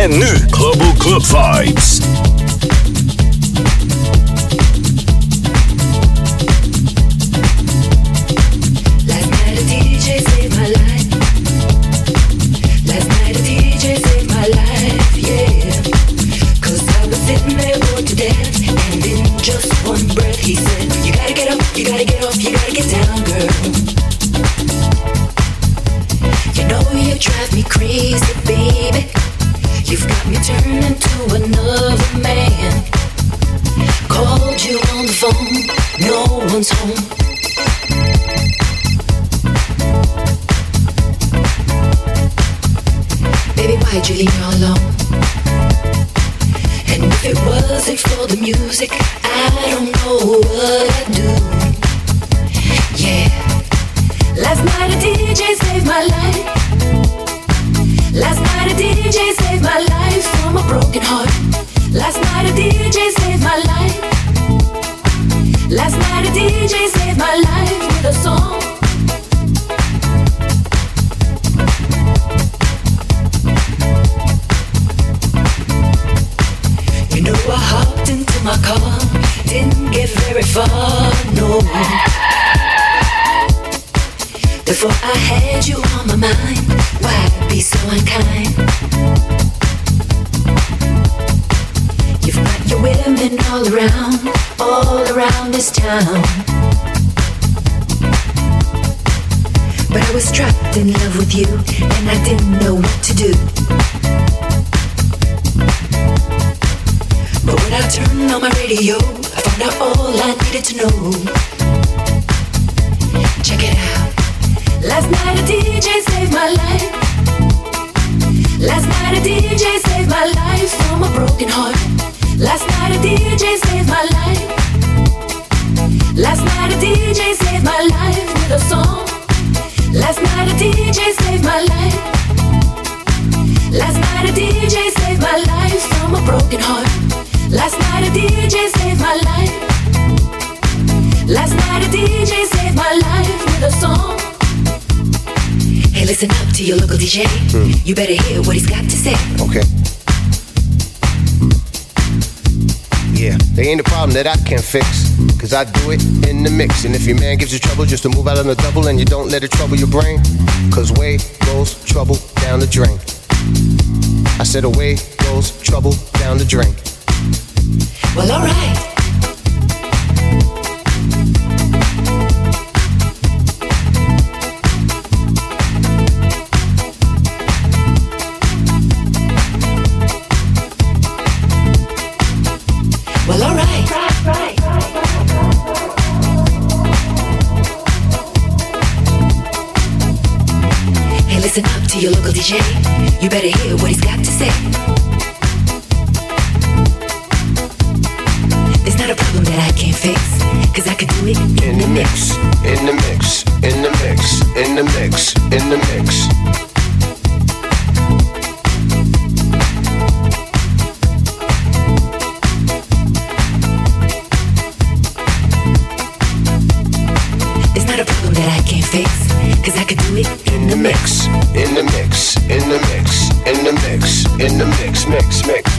En nu alone. And if it wasn't for the music, I don't Before I had you on my mind, why be so unkind? You've got your women all around, all around this town. But I was trapped in love with you, and I didn't know what to do. But when I turned on my radio, I found out all I needed to know. Check it out. Last night a DJ saved my life. Last night a DJ saved my life from a broken heart. Last night a DJ saved my life. Last night a DJ saved my life with a song. Last night a DJ saved my life. Last night a DJ saved my life from a broken heart. Last night a DJ saved my life. Last night a DJ saved my life with a song. Hey, listen up to your local DJ. Mm. You better hear what he's got to say. Okay. Hmm. Yeah, they ain't a problem that I can't fix. Cause I do it in the mix. And if your man gives you trouble just to move out on the double and you don't let it trouble your brain, cause way goes trouble down the drain. I said away goes trouble down the drain. Well, alright. your local DJ. You better hear what he's got to say. There's not a problem that I can't fix, cause I can do it in, the mix. In the mix, in the mix, in the mix, in the mix. There's not a problem that I can't fix, cause I can do it in the mix, mix, mix.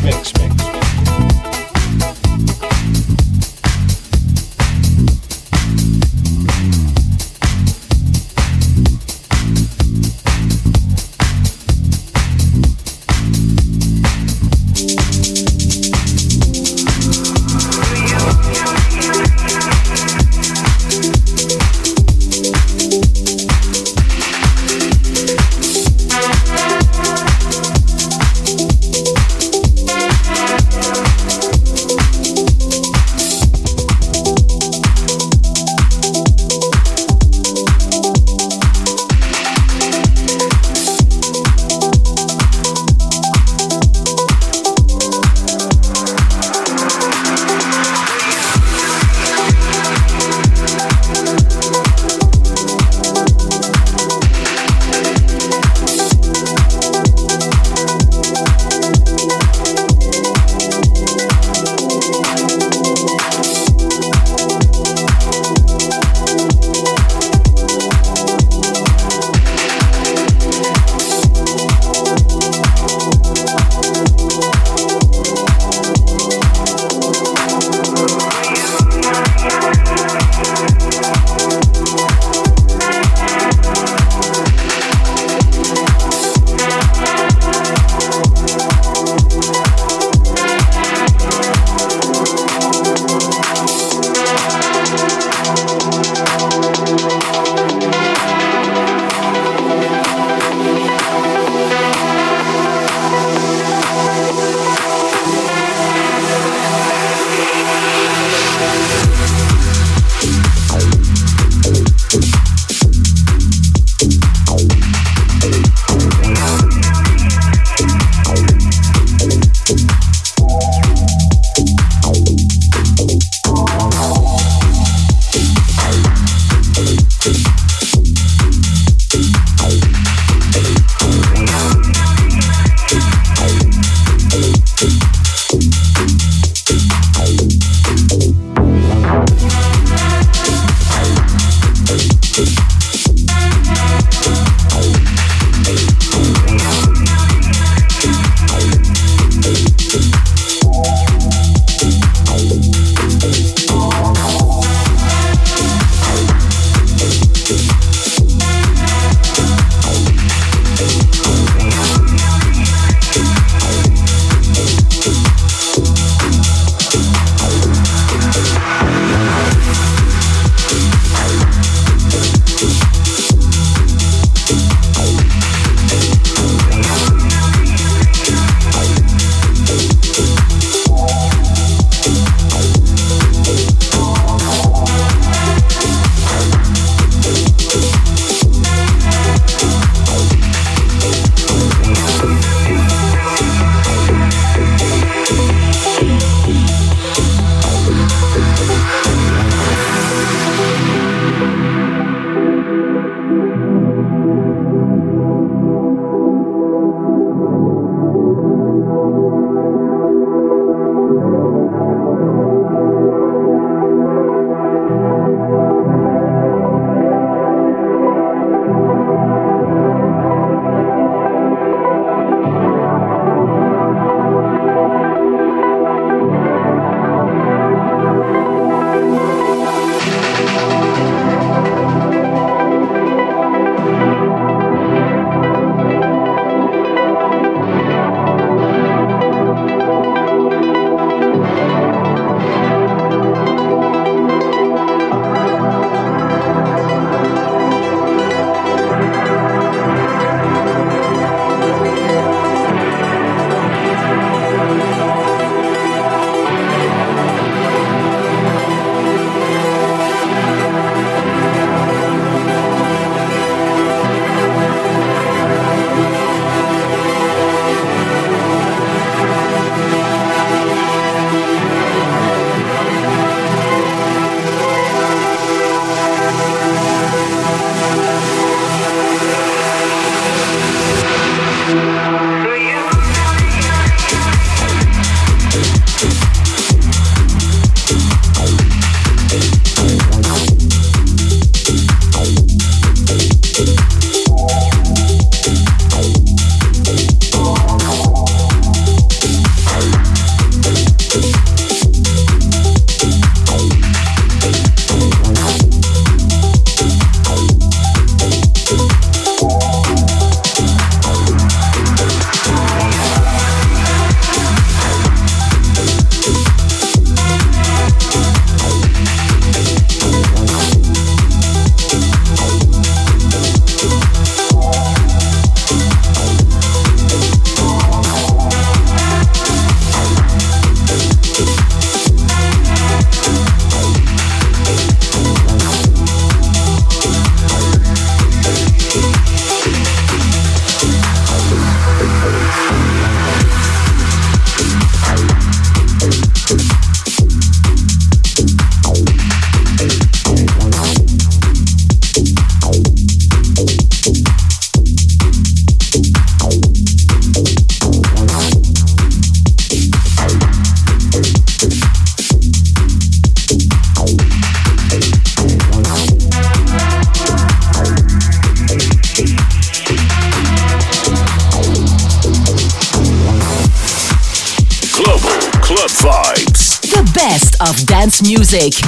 Music.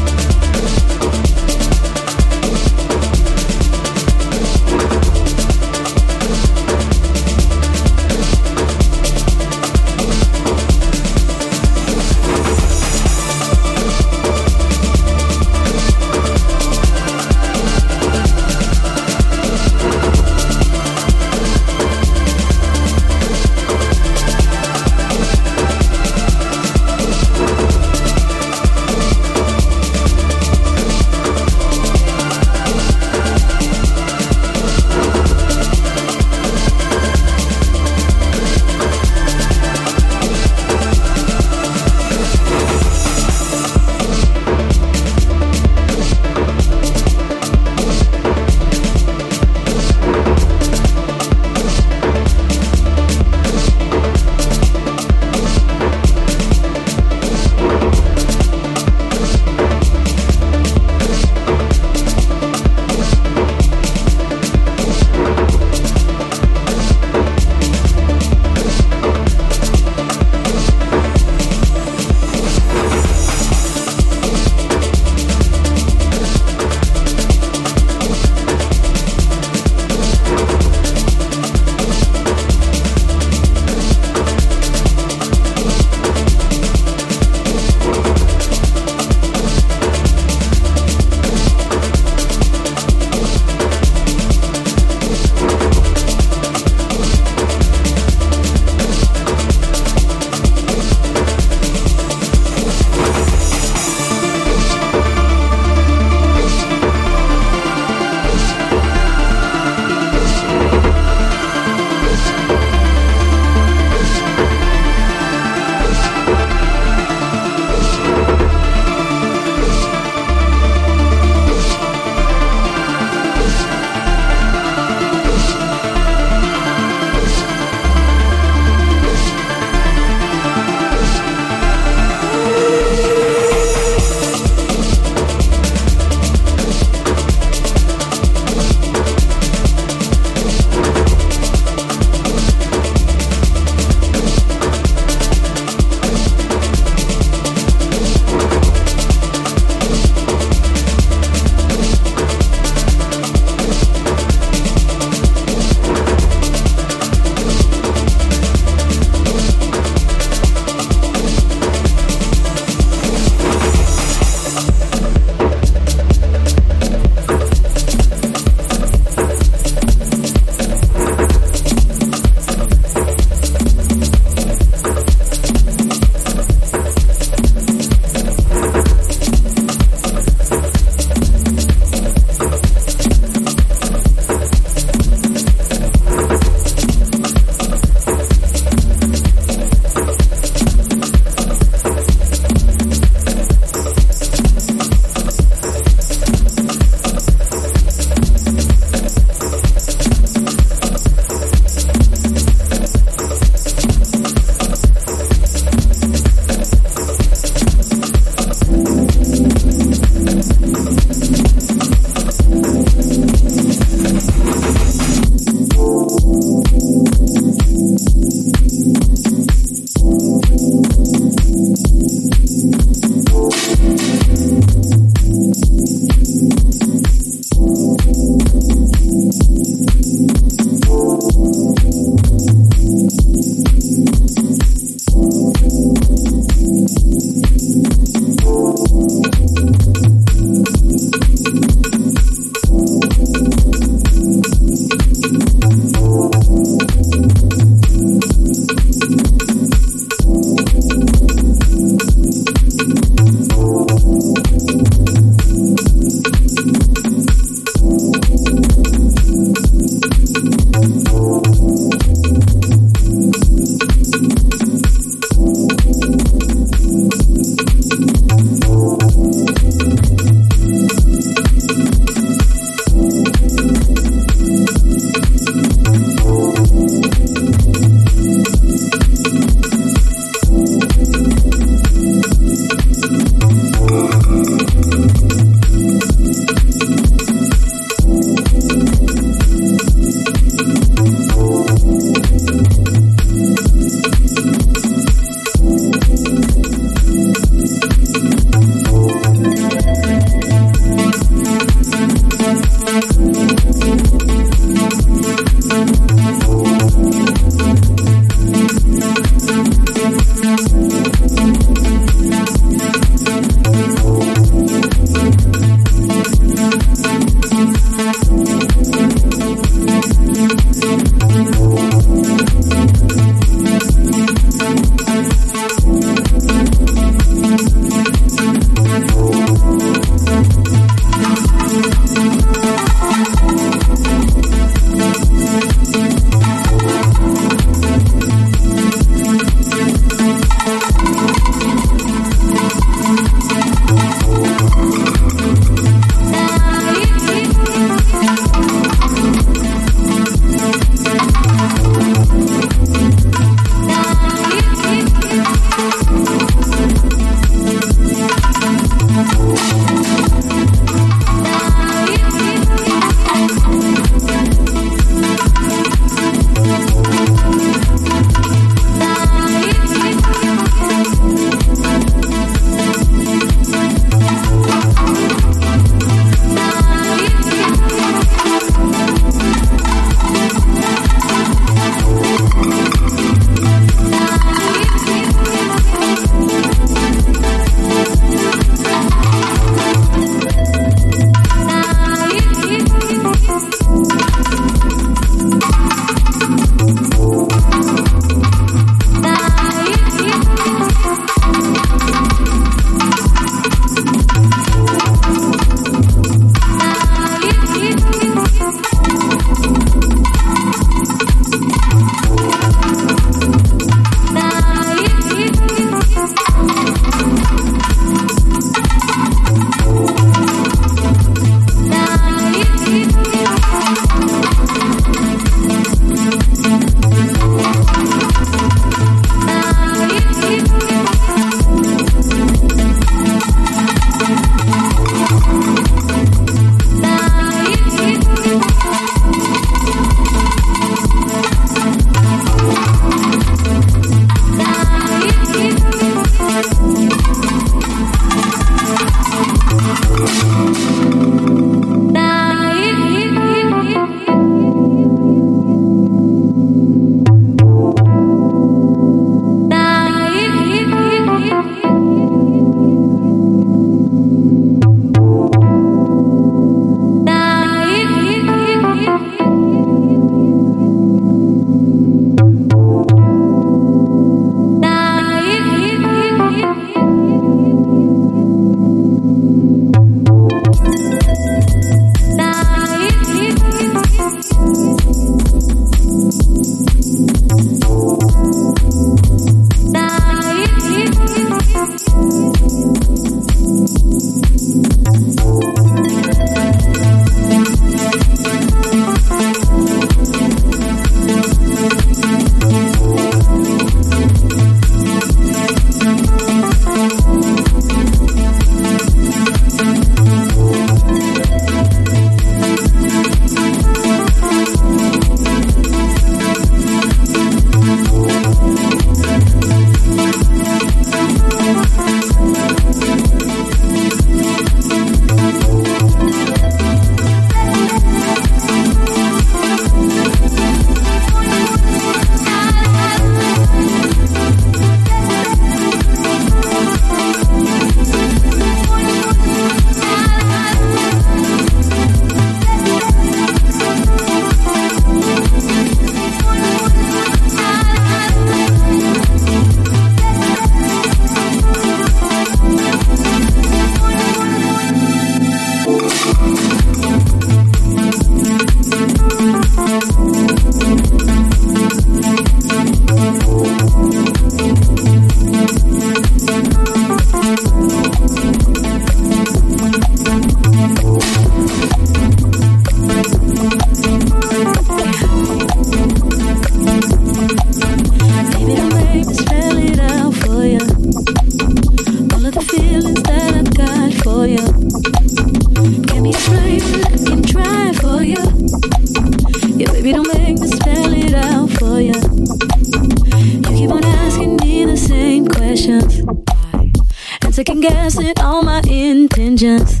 Second guessing all my intentions.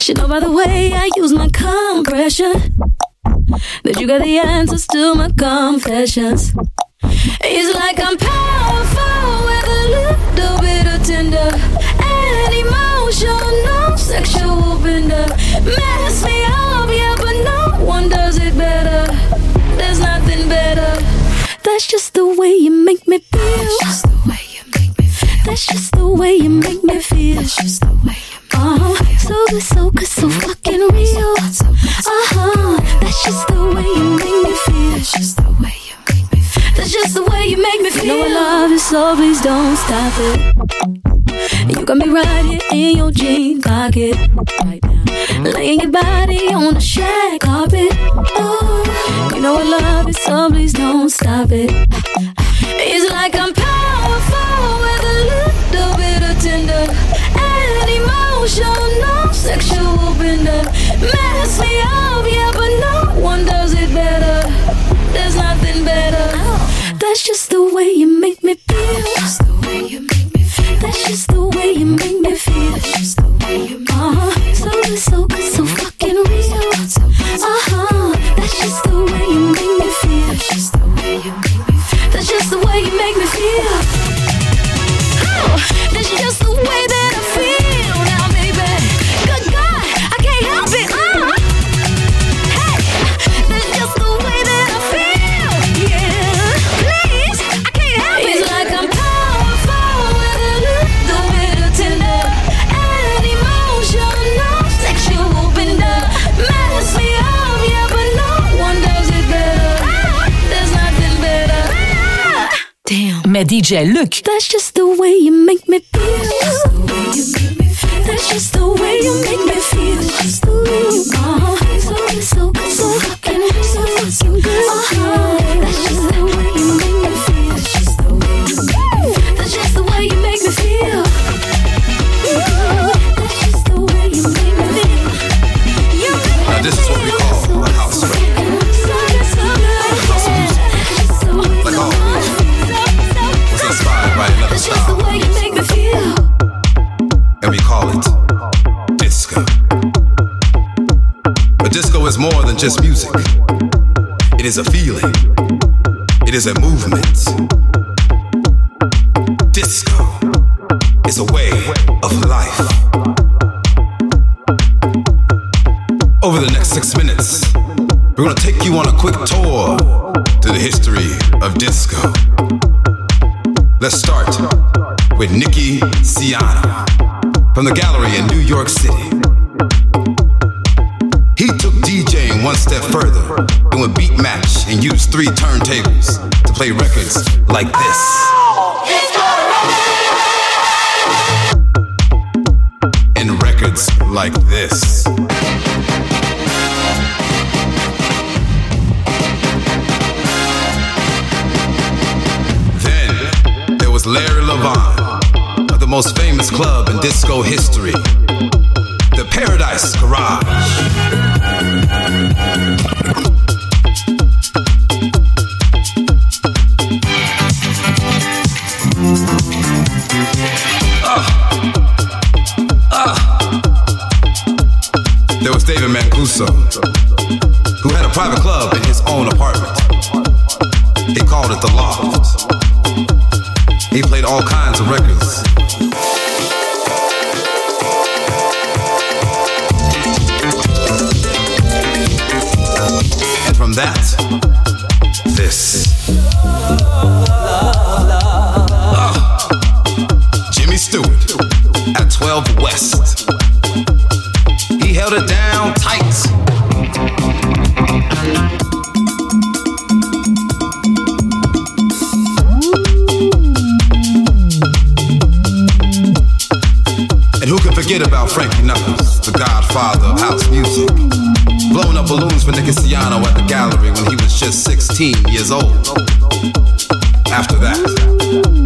She know by the way I use my compression that you got the answers to my confessions. It's like I'm powerful with a little bit of tender and emotional, sexual bender. Mess me up, yeah, but no one does it better. There's nothing better. That's just the way you make me feel. Feel. That's just the way you make me feel. That's just the way you uh-huh. So good, so good, so fucking real. Uh-huh. That's just the way you make me feel. That's just the way you make me feel. That's just the way you make me feel. You know I love you, so please don't stop it. You got me right here in your jean pocket. Right now. Laying your body on the shag carpet. Oh, you know I love you, so please don't stop it. It's like I'm powerful with a little tender emotional, sexual. Mess me up, yeah, but no one does it better. There's nothing better. That's just the way you make me feel. That's the way you make me feel. That's just the way you make me feel. Uh-huh. So good, so good, so fucking real. Met DJ Luc. That's just the way you make me feel. That's just the way you make me feel. Than just music. It is a feeling. It is a movement. Disco is a way of life. Over the next six minutes, we're gonna take you on a quick tour to the history of disco. Let's start with Nicky Siano from the gallery in New York City. Three turntables to play records like this. David who had a private club in his own apartment. He called it the Loft. He played all kinds of records. Balloons for Nicky Siano at the gallery when he was just 16 years old. After that,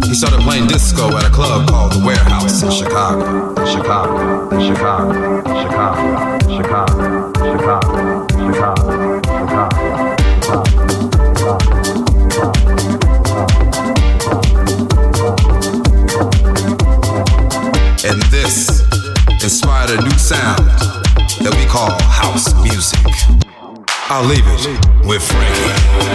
he started playing disco at a club called The Warehouse in. Chicago, Chicago, Chicago, Chicago, Chicago, I'll leave it with Frankie.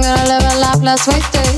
Mirror has